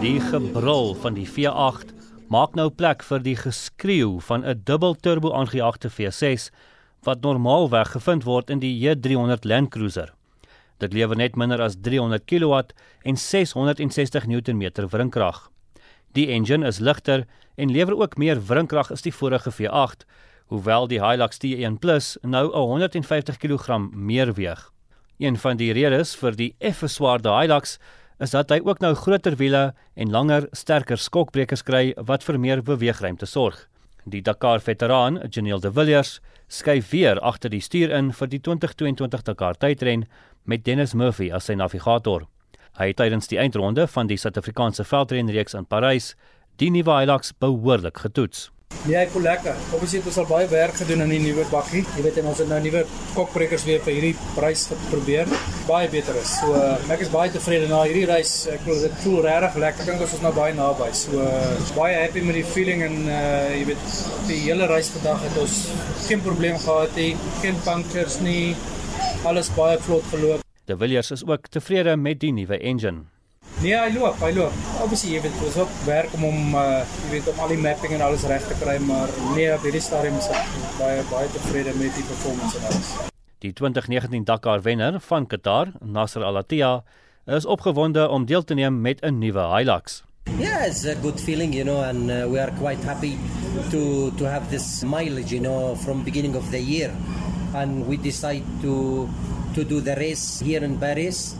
Die gebrul van die V8 maak nou plek vir die geskreeu van 'n dubbel turbo aangejaagde V6 wat normaalweg gevind word in die J300 Land Cruiser. Dit lewer net minder as 300 kW en 660 Nm wrinkrag. Die engine is ligter en lewer ook meer wrinkrag as die vorige V8, hoewel die Hilux T1 Plus nou 150 kg meer weeg. Een van die redes vir die effe swaarder Hilux is dat hy ook nou groter wiele en langer, sterker skokbrekers kry wat vir meer beweegruimte sorg. Die Dakar veteraan, Janiel De Villiers, skuif weer agter die stuur in vir die 2022 Dakar tydren met Dennis Murphy as sy navigator. Hy het tydens die eindronde van die Suid-Afrikaanse veldrenreeks in Parys die nuwe Hilux behoorlik getoets. Nee, ek voel lekker. Obviously het ons al baie werk gedoen aan die nuwe bakkie. Jy weet en ons het nou nuwe kokbrekers weer vir hierdie prys probeer. Baie beter is. So uh, ek is baie tevrede na hierdie reis. Ek voel dit voel regtig lekker. Ek dink ons is nou baie naby. So uh, baie happy met die feeling en uh, jy weet die hele reis vandag het ons geen probleem gehad nie. Geen punctures nie. Alles baie vlot geloop. De Villiers is ook tevrede met die nuwe engine. Nee, hy loop, hy loop. Obviously, jy weet, ons op werk om hom uh jy weet om al die mapping en alles reg te kry, maar nee, op hierdie stadium is ek baie baie tevrede met die performance en alles. Die 2019 Dakar wenner van Qatar, Nasser Al-Attiyah, is opgewonde om deel te neem met 'n nuwe Hilux. Yeah, it's a good feeling, you know, and uh, we are quite happy to to have this mileage, you know, from beginning of the year, and we decide to to do the race here in Paris,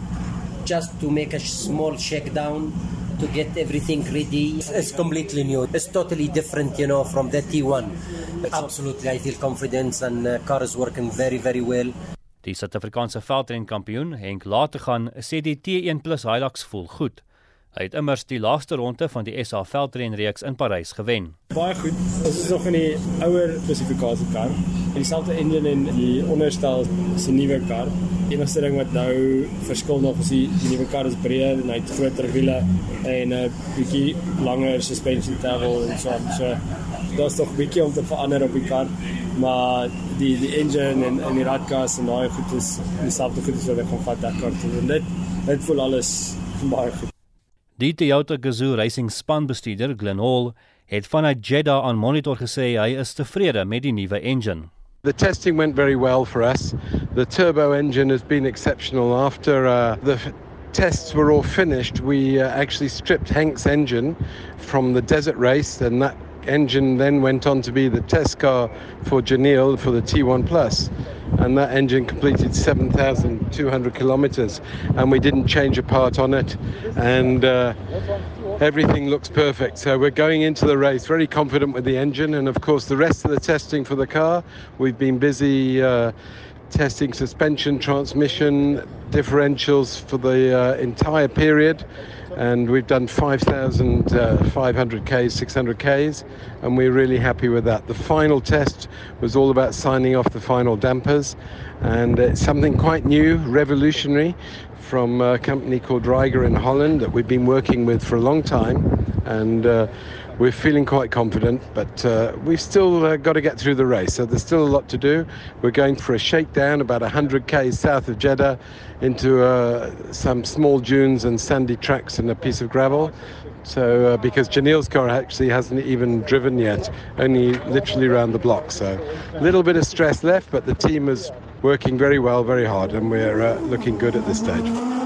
just to make a small shakedown to get everything ready. It's completely new. It's totally different, you know, from the T1. Absolutely, I feel confidence and uh, car is working very, very well. Die Suid-Afrikaanse veldrenkampioen Henk Lategan sê die T1+ Hilux voel goed. Hy het immers die laaste ronde van die SA veldrenreeks in Parys gewen. Baie goed. Ons is nog in die ouer spesifikasie kar. Dieselfde engine en die onderstel is 'n nuwe kar. Die enigste ding wat nou verskil nog is die, die nuwe kar is breër en hy het groter wiele en 'n bietjie langer suspension travel en so aan. So daar's nog 'n bietjie om te verander op die kar, maar die die engine en en die radkas en daai goed is dieselfde goed as wat ek van vat Dakar toe. En dit dit voel alles baie goed. Die Toyota Gazoo Racing span bestuurder Glenn Hall het vanuit Jeddah aan Monitor gesê hy is tevrede met die nuwe engine. The testing went very well for us. The turbo engine has been exceptional after uh, the tests were all finished. We uh, actually stripped Hank's engine from the desert race and that engine then went on to be the test car for Janelle for the T1 Plus. And that engine completed 7,200 kilometers, and we didn't change a part on it. And uh, everything looks perfect. So we're going into the race very confident with the engine, and of course, the rest of the testing for the car. We've been busy. Uh, testing suspension, transmission, differentials for the uh, entire period and we've done 5,500 uh, Ks, 600 Ks, and we're really happy with that. The final test was all about signing off the final dampers, and it's something quite new, revolutionary, from a company called Dreiger in Holland that we've been working with for a long time, and uh, we're feeling quite confident, but uh, we've still uh, got to get through the race. So there's still a lot to do. We're going for a shakedown about 100 k south of Jeddah into uh, some small dunes and sandy tracks and a piece of gravel. So uh, because Janelle's car actually hasn't even driven yet, only literally around the block. So a little bit of stress left, but the team is working very well, very hard, and we're uh, looking good at this stage.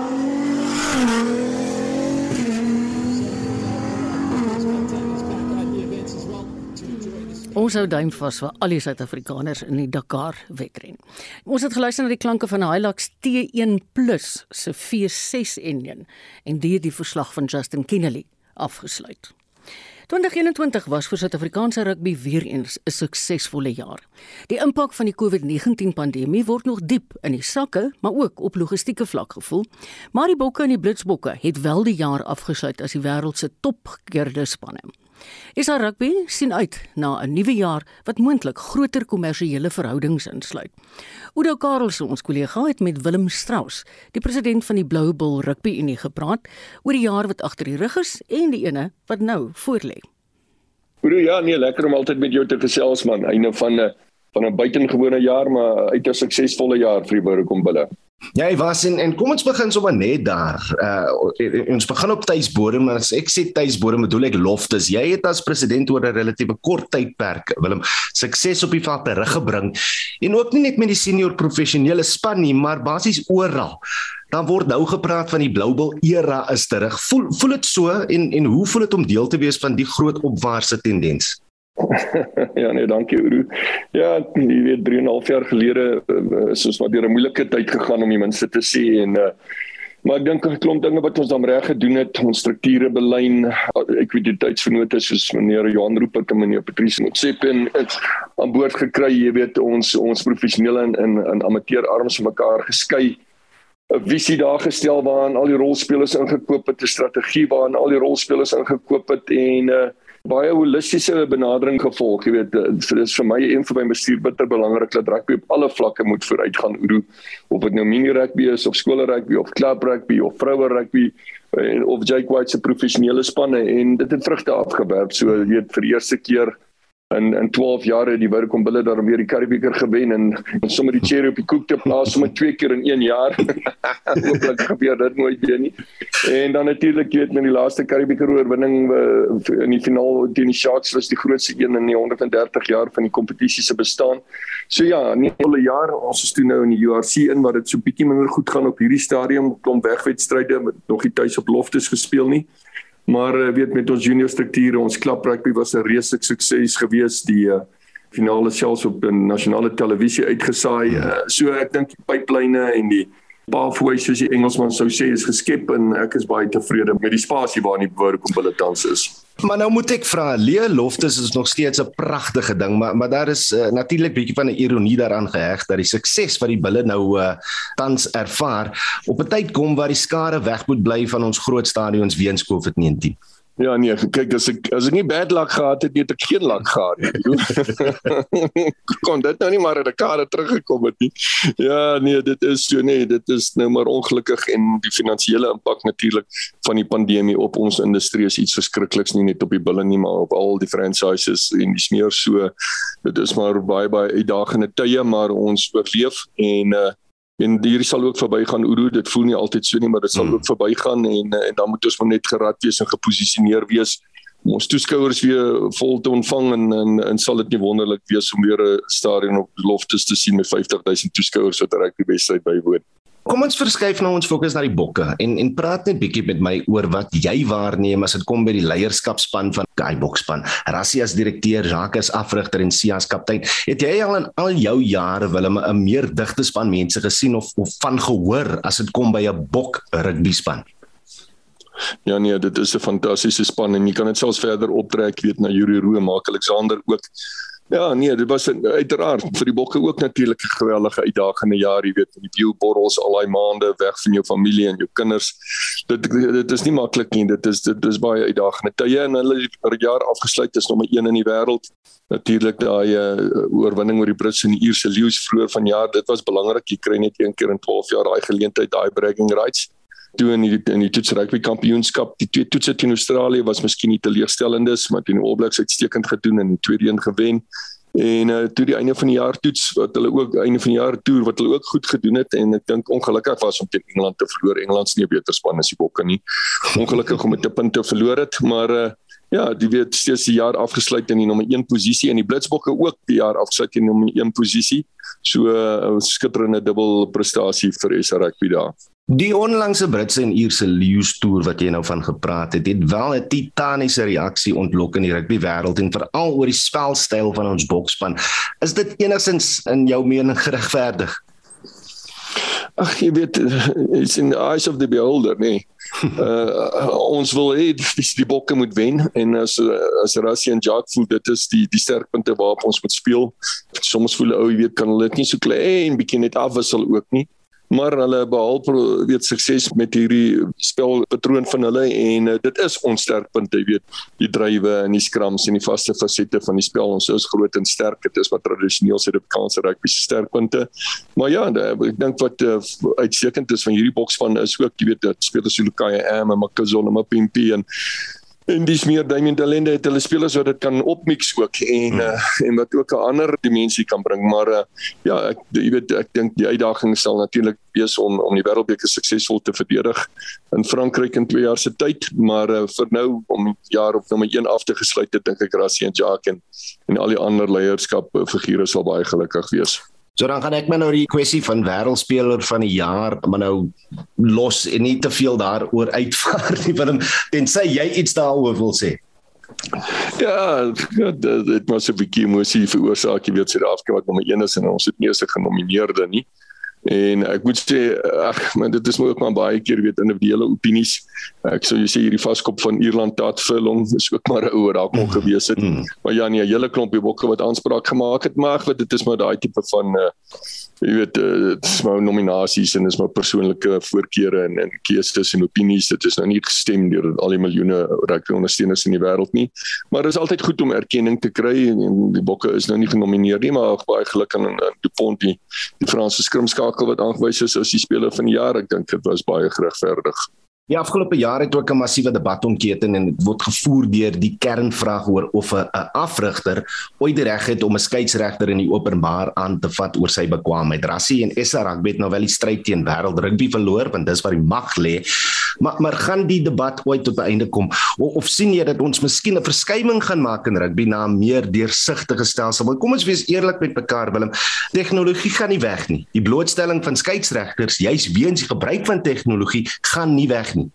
Ons hou duim vas vir al die Suid-Afrikaners in die Dakar wedren. Ons het geluister na die klanke van Hilux T1+ se V6 enjin en dit die verslag van Justin Kennedy afgesluit. 2021 was vir Suid-Afrikaanse rugby weer eens 'n suksesvolle jaar. Die impak van die COVID-19 pandemie word nog diep in die sakke, maar ook op logistieke vlak gevoel. Maar die Bokke en die Blitsbokke het wel die jaar afgesluit as die wêreld se topgekeerde spanne. SA Rugby sien uit na 'n nuwe jaar wat moontlik groter kommersiële verhoudings insluit. Oudo Karelse, ons kollega, het met Willem Strauss, die president van die Blue Bull Rugby Unie gepraat oor die jaar wat agter die rug is en die ene wat nou voorlê. Oudo, ja, nee, lekker om altyd met jou te gesels man. Einde van 'n van 'n buitengewone jaar, maar uit 'n suksesvolle jaar vir die Boerekom Bulle. Ja, hy was en en kom ons begin sommer net daar. Uh ons begin op tuisbodem, maar as ek sê tuisbodem bedoel ek loftes. Jy het as president oor 'n relatiewe kort tydperk Willem sukses op die veld teruggebring en ook nie net met die senior professionele span nie, maar basies oral. Dan word nou gepraat van die Bluebell era is terug. Voel voel dit so en en hoe voel dit om deel te wees van die groot opwaartse tendens? ja nee, dankie Uru. Ja, jy weet 3 en 'n half jaar gelede uh, is ons maar deur 'n moeilike tyd gegaan om die mense te sê en uh, maar ek dink 'n klomp dinge wat ons dan reg gedoen het, ons strukture belyn, ek weet die tydsvernote soos meneer Johan Roope en meneer Patrice Motsepe en dit aan boord gekry, jy weet ons ons professionele en in in amateur arms mekaar geskei 'n visie daar gestel waarin al die rolspelers ingekoop het, 'n strategie waarin al die rolspelers ingekoop het en uh, baie holistiese benadering gevolg. Jy weet, eh, dit is vir my een van my bestuur bitter belangrik dat rugby op alle vlakke moet vooruitgaan. Oor of dit nou mini rugby is of skool rugby of klub rugby of vroue rugby en eh, of Jake White se professionele spanne en dit het vrugte afgewerp. So jy weet vir eerste keer in in 12 jaar het die Woudekom Bulle daarom weer die Karibeker gewen en, en sommer die cherry op die koek te plaas sommer twee keer in een jaar. Hooplik gebeur dit nooit weer nie. En dan natuurlik weet met die laaste Karibeker oorwinning uh, in die finaal teen die Sharks was die grootste een in die 130 jaar van die kompetisie se bestaan. So ja, nie al 'n jaar ons is toe nou in die URC in waar dit so bietjie minder goed gaan op hierdie stadium klomp wegwedstryde met nog nie tuis op loftes gespeel nie. Maar uh, weet met ons junior strukture, ons klap rugby was 'n reuse sukses geweest. Die uh, finale selfs op nasionale televisie uitgesaai. Uh, so ek dink die pyplyne en die Pathway soos die Engelsman sou sê is geskep en ek is baie tevrede met die spasie waarin die behoorlik kom hulle tans is. Maar nou moet ek vra, Lee Loftus is nog steeds 'n pragtige ding, maar maar daar is uh, natuurlik bietjie van 'n ironie daaraan geheg dat die sukses wat die bulle nou uh, tans ervaar op 'n tyd kom waar die skare weg moet bly van ons groot stadions weens COVID-19. Ja nee, kyk as ek as ek nie bad luck gehad het, het ek geen luck gehad nie. Kon dit nou nie maar uit die kade teruggekom het nie. Ja nee, dit is so nee, dit is nou maar ongelukkig en die finansiële impak natuurlik van die pandemie op ons industrie is iets verskrikliks nie net op die bulle nie, maar op al die franchises en die smeer so. Dit is maar baie baie uitdagende tye, maar ons oorleef en uh en hierdie sal ook verbygaan Uru dit voel nie altyd so nie maar dit sal hmm. ook verbygaan en en dan moet ons maar net gerad wees en geposisioneer wees om ons toeskouers weer vol te ontvang en en, en sal dit nie wonderlik wees om weer 'n stadion op Loftus te sien met 50000 toeskouers wat reg die wedstryd bywoon Kom ons verskuif nou ons fokus na die bokke en en praat net bietjie met my oor wat jy waarneem as dit kom by die leierskapspan van die bokspan. Rassie as direkteur, Jacques as afrigter en Sia as kaptein. Het jy al in al jou jare wil 'n meer digte span mense gesien of of van gehoor as dit kom by 'n bok rugby span? Ja nee, dit is 'n fantastiese span en jy kan dit selfs verder optrek, weet na Yuri Roo, Mark Alexander ook Ja, nee, dit was uiteraard vir die bokke ook natuurlik 'n geweldige uitdagende jaar, jy weet, die viewborrels al daai maande weg van jou familie en jou kinders. Dit dit is nie maklik nie. Dit is dit is baie uitdagende tye en hulle het jaar afgesluit is nommer 1 in die wêreld. Natuurlik daai uh, oorwinning oor die Britse en die Ierse leeu's vroeër vanjaar, dit was belangrik. Jy kry net een keer in 12 jaar daai geleentheid, daai bragging rights toe in die in die toets rugby kampioenskap die twee toetse teen Australië was miskien nie teleurstellendes maar teen die All Blacks uitstekend gedoen en die tweede een gewen en uh, toe die einde van die jaar toets wat hulle ook einde van die jaar toer wat hulle ook goed gedoen het en ek dink ongelukkig was om teen Engeland te verloor Engeland se nie beter span as die Bokke nie ongelukkig om met 'n punt te verloor het maar uh, Ja, die weet steeds die jaar afgesluit in die nommer 1 posisie en die Blitsbokke ook die jaar afgesluit in die nommer 1 posisie. So 'n uh, skitterende dubbel prestasie vir SA Rugby daar. Die onlangse Britse en Ierse Lions toer wat jy nou van gepraat het, het wel 'n titaniese reaksie ontlok in die rugby wêreld en veral oor die spelstyl van ons bokspan. Is dit enigins in jou mening geregverdig? Ag, jy weet, it's in the eyes of the beholder, nee. uh, ons wil hê die, die bokke moet wen en as as Rassie en Jacques voel dit is die die sterkpunte waarop ons moet speel. Soms voel ou, jy weet, kan hulle dit nie so klein bietjie net afwissel ook nie maar hulle behaal weet sukses met hierdie spelpatroon van hulle en uh, dit is ons sterkpunte jy weet. Die drywe en die skrams en die vaste fasette van die spel ons is groot en sterk. Dit is wat tradisioneel Suid-Afrikaanse rugby se sterkpunte. Maar ja de, ek dink wat uh, uitstekend is van hierdie bokspan is ook jy weet dat spelers so Lukai Am en Makazole Mapimpi en en dis meer Damien Delende het hulle spelers wat dit kan opmix ook en hmm. uh, en wat ook 'n ander dimensie kan bring maar uh, ja ek jy weet ek dink die uitdaging sal natuurlik wees om om die wêreldbeker suksesvol te verdedig in Frankryk in 2 jaar se tyd maar uh, vir nou om jaar op nommer 1 af te gesluit het dink ek Rassie en Jacques en en al die ander leierskap figure sal baie gelukkig wees So dan gaan ek maar nou die kwessie van wêreldspeler van die jaar maar nou los en nie te veel daaroor uitvaar nie want tensy jy iets daaroor wil sê. Ja, dit moet 'n bietjie emosie veroorsaak, jy weet Suid-Afrika wat nommer 1 is en ons het nie eens 'n genomineerde nie. En ek moet sê ag, maar dit is ook maar baie keer weet individuele opinies. Ek sou jy sê hierdie vaskop van Ierland tat Furlong is ook maar 'n daar kon mm. gewees het. Mm. Maar ja, nee, 'n hele klompie bokke wat aanspraak gemaak het, maar wat dit is maar daai tipe van uh, jy weet eh, dit is maar nominasies en dis maar persoonlike voorkeure en en keuses en opinies dit is nou nie gestem deur al die miljoene rugby ondersteuners in die wêreld nie maar dit is altyd goed om erkenning te kry en die bokke is nou nie genomineer nie maar baie geluk aan Dupont die die Franse skrimskakel wat aangewys is as die speler van die jaar ek dink dit was baie geregverdig Die afgelope jaar het ook 'n massiewe debat omketen en dit word gevoer deur die kernvraag oor of 'n afrigter ooit die reg het om 'n skeieregter in die openbaar aan te vat oor sy bekwaamheid. Rassie en SA Rugby het nou wel die stryd teen wêreld rugby verloor want dis waar die mag lê. Maar maar gaan die debat ooit tot 'n einde kom of, of sien jy dat ons miskien 'n verskywing gaan maak in rugby na 'n meer deursigtige stelsel? Want kom ons wees eerlik met mekaar Willem, tegnologie gaan nie weg nie. Die blootstelling van skeieregters, juis weens die gebruik van tegnologie, gaan nie weg nie.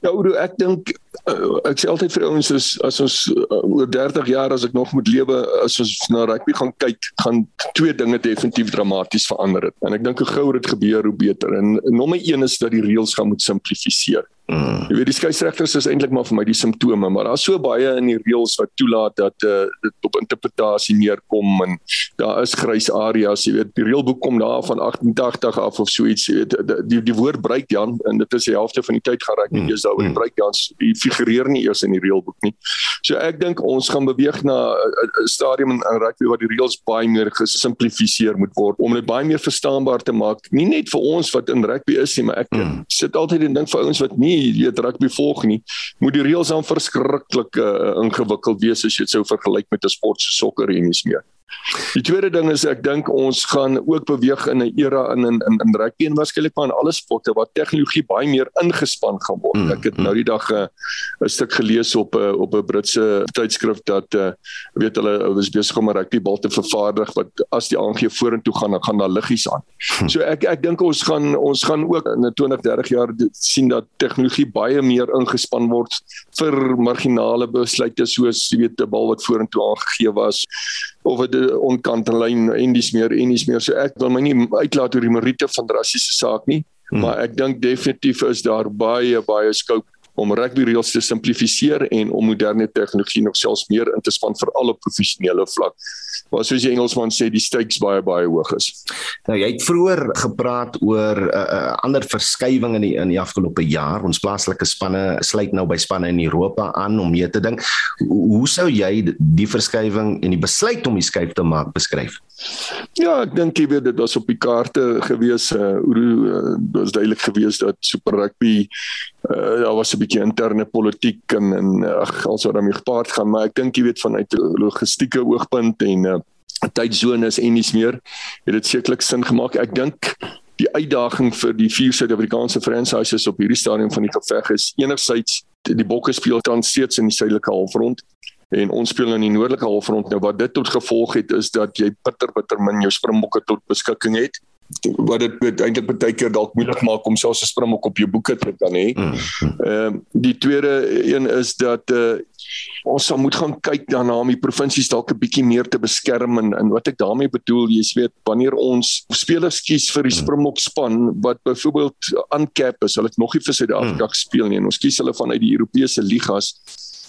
Ja, Oudo, ek dink uh, ek sê altyd vir ouens is as ons uh, oor 30 jaar as ek nog moet lewe as ons na rugby gaan kyk, gaan twee dinge definitief dramaties verander het. En ek dink hoe gouer dit gebeur, hoe beter. En, nommer 1 is dat die reëls gaan moet simplifiseer. Mm. Jy weet die skeieregters is eintlik maar vir my die simptome, maar daar's so baie in die reëls wat toelaat dat uh, dit op interpretasie neerkom en daar is grys areas, jy weet die reëlboek kom daar van 88 af of so iets, jy weet die die, die woord breakdown en dit is die helfte van die tyd gaan raak nie eers daaroor mm. breakdowns die figureer nie eers in die reëlboek nie. So ek dink ons gaan beweeg na 'n stadium in, in rugby waar die reëls baie meer gesimplifiseer moet word om dit baie meer verstaanbaar te maak, nie net vir ons wat in rugby is nie, maar ek mm. sit altyd en dink vir ouens wat nie weet rugby volg nie, moet die reëls dan verskriklik uh, ingewikkeld wees as jy dit sou vergelyk met 'n sport so sokker en nie meer. Die tweede ding is ek dink ons gaan ook beweeg in 'n era in in in, in rugby en waarskynlik maar in alle sporte waar tegnologie baie meer ingespan gaan word. Mm, ek het nou die dag 'n uh, stuk gelees op 'n uh, op 'n Britse tydskrif dat uh, weet hulle was besig om 'n rugbybal te vervaardig wat as die aangee vorentoe gaan dan gaan daar liggies aan. Hm. So ek ek dink ons gaan ons gaan ook in 20 30 jaar sien dat tegnologie baie meer ingespan word vir marginale besluite soos jy weet 'n bal wat vorentoe aangegee was of 'n onkant lyn en dis meer en dis meer so ek wil my nie uitlaat oor die Marite van rassiese saak nie hmm. maar ek dink definitief is daar baie baie scope om rugby reëls te simplifiseer en om moderne tegnologie nog selfs meer in te span vir alle professionele vlak. Maar soos die Engelsman sê, die stakes baie baie hoog is. Nou jy het vroeër gepraat oor 'n uh, uh, ander verskywing in die in die afgelope jaar. Ons plaaslike spanne sluit nou by spanne in Europa aan om mee te dink. Hoe sou jy die verskywing en die besluit om die skuif te maak beskryf? Ja, ek dink jy weet dit was op die kaarte gewees. Uh, uh, was duidelik gewees dat Super Rugby uh, daar was 'n bietjie interne politiek en en ag alsou daarmee gepaard gaan, maar ek dink jy weet vanuit 'n logistieke oogpunt en uh, tydsones en iets meer het dit sekerlik sin gemaak. Ek dink die uitdaging vir die vier Suid-Afrikaanse franchises op hierdie stadium van die geveg is enerzijds die bokke speel tans steeds in die suidelike halfrond en ons speel in die noordelike halfrond nou wat dit tot gevolg het is dat jy bitter bitter min jou springbokke tot beskikking het wat dit eintlik baie keer dalk moeilik maak om selfs 'n springbok op jou boeke te kan hê. Mm, mm. Ehm mm. uh, die tweede een is dat uh, ons sal moet gaan kyk daarna om die provinsies dalk 'n bietjie meer te beskerm en, en wat ek daarmee bedoel, jy weet, wanneer ons spelers kies vir die mm. springbok span wat byvoorbeeld uncap is, hulle het nog nie vir Suid-Afrika mm. gespeel nie en ons kies hulle vanuit die Europese ligas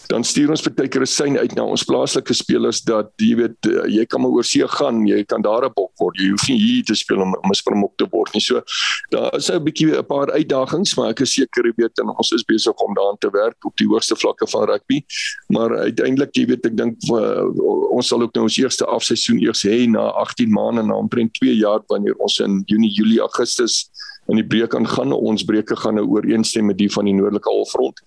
dan stuur ons baie keer 'n sein uit na ons plaaslike spelers dat jy weet eh, jy kan maar oor see gaan, jy kan daar 'n bok word. Jy hoef nie hier te speel om om 'n springbok te word nie. So daar is 'n bietjie 'n paar uitdagings, maar ek is seker jy weet en ons is besig om daaraan te werk op die hoogste vlakke van rugby. Maar uiteindelik jy weet ek dink uh, ons sal ook nou ons eerste afseisoen eers hê na 18 maande na omtrent 2 jaar wanneer ons in Junie, Julie, Augustus in die breek aangaan. Ons breuke gaan nou ooreenstem met die van die noordelike halfrond.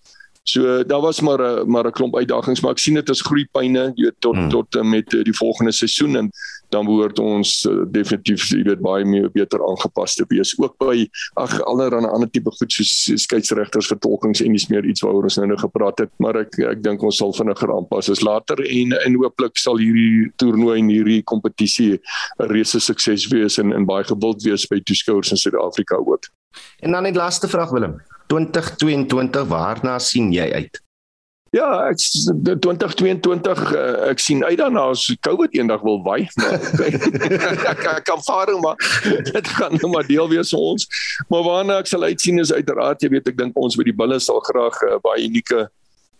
So daar was maar 'n maar 'n klomp uitdagings, maar ek sien dit as groeipyne, jy weet tot hmm. tot uh, met uh, die volgende seisoen en dan behoort ons uh, definitief jy weet baie meer beter aangepas te wees. Ook by ag allerlei ander tipe goed soos skeieregters vertolkings en dis meer iets waaroor ons nou nou gepraat het, maar ek ek dink ons sal vinniger aanpas as later en en hooplik sal hierdie toernooi en hierdie kompetisie 'n reuse sukses wees en en baie gewild wees by toeskouers in Suid-Afrika ook. En dan net laaste vraag Willem. 2022 waarna sien jy uit? Ja, ek 2022 uh, eh, ek sien uit daarna as COVID eendag wil wy, maar ek ek kan varing maar dit gaan nou maar deel wees vir ons. Maar waarna ek sal uitsien is uiteraard jy weet ek dink ons by die bulle sal graag uh, baie unieke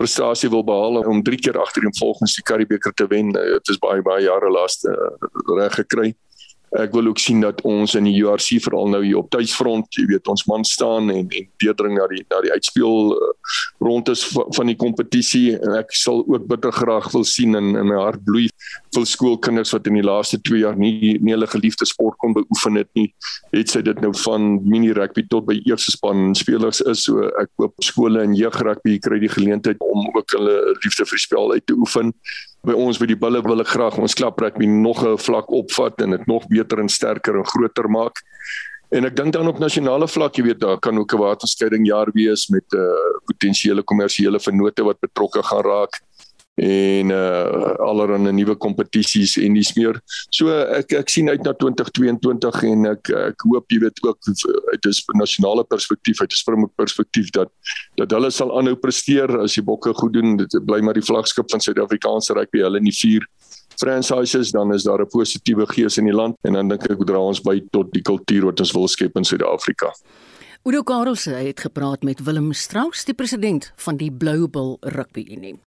prestasie wil behaal om drie keer agtereen volgens die Karibeker te wen. Uh, dit is baie baie jare laaste uh, reg gekry. Ek wil ook sien dat ons in die URC veral nou hier op tuisfront, jy weet, ons man staan en en deurdring na die na die uitspeel uh, rondes van die kompetisie en ek sal ook bitter graag wil sien in in my hart bloei vir skoolkinders wat in die laaste 2 jaar nie nie hulle geliefde sport kon beoefen het nie. Het sy dit nou van mini rugby tot by eerste span spelers is. So ek hoop skole en jeugrugby kry die geleentheid om ook hulle liefde vir spel uit te oefen by ons by die bulle wil ek graag ons klaprugby nog 'n vlak opvat en dit nog beter en sterker en groter maak. En ek dink dan op nasionale vlak, jy weet, daar kan ook 'n waterskeiding jaar wees met 'n uh, potensiële kommersiële vennote wat betrokke gaan raak. En uh allerlei nuwe kompetisies en dis meer. So ek ek sien uit na 2022 en ek ek hoop jy weet ook uit 'n nasionale perspektief, uit 'n Springbok perspektief dat dat hulle sal aanhou presteer as die bokke goed doen. Dit bly maar die vlaggenskap van Suid-Afrikaanse rugby hulle in die vier franchises dan is daar 'n positiewe gees in die land en dan dink ek dra ons by tot die kultuur wat ons wil skep in Suid-Afrika. Udo Karelse het gepraat met Willem Strauss, die president van die Blue Bull Rugby Unie.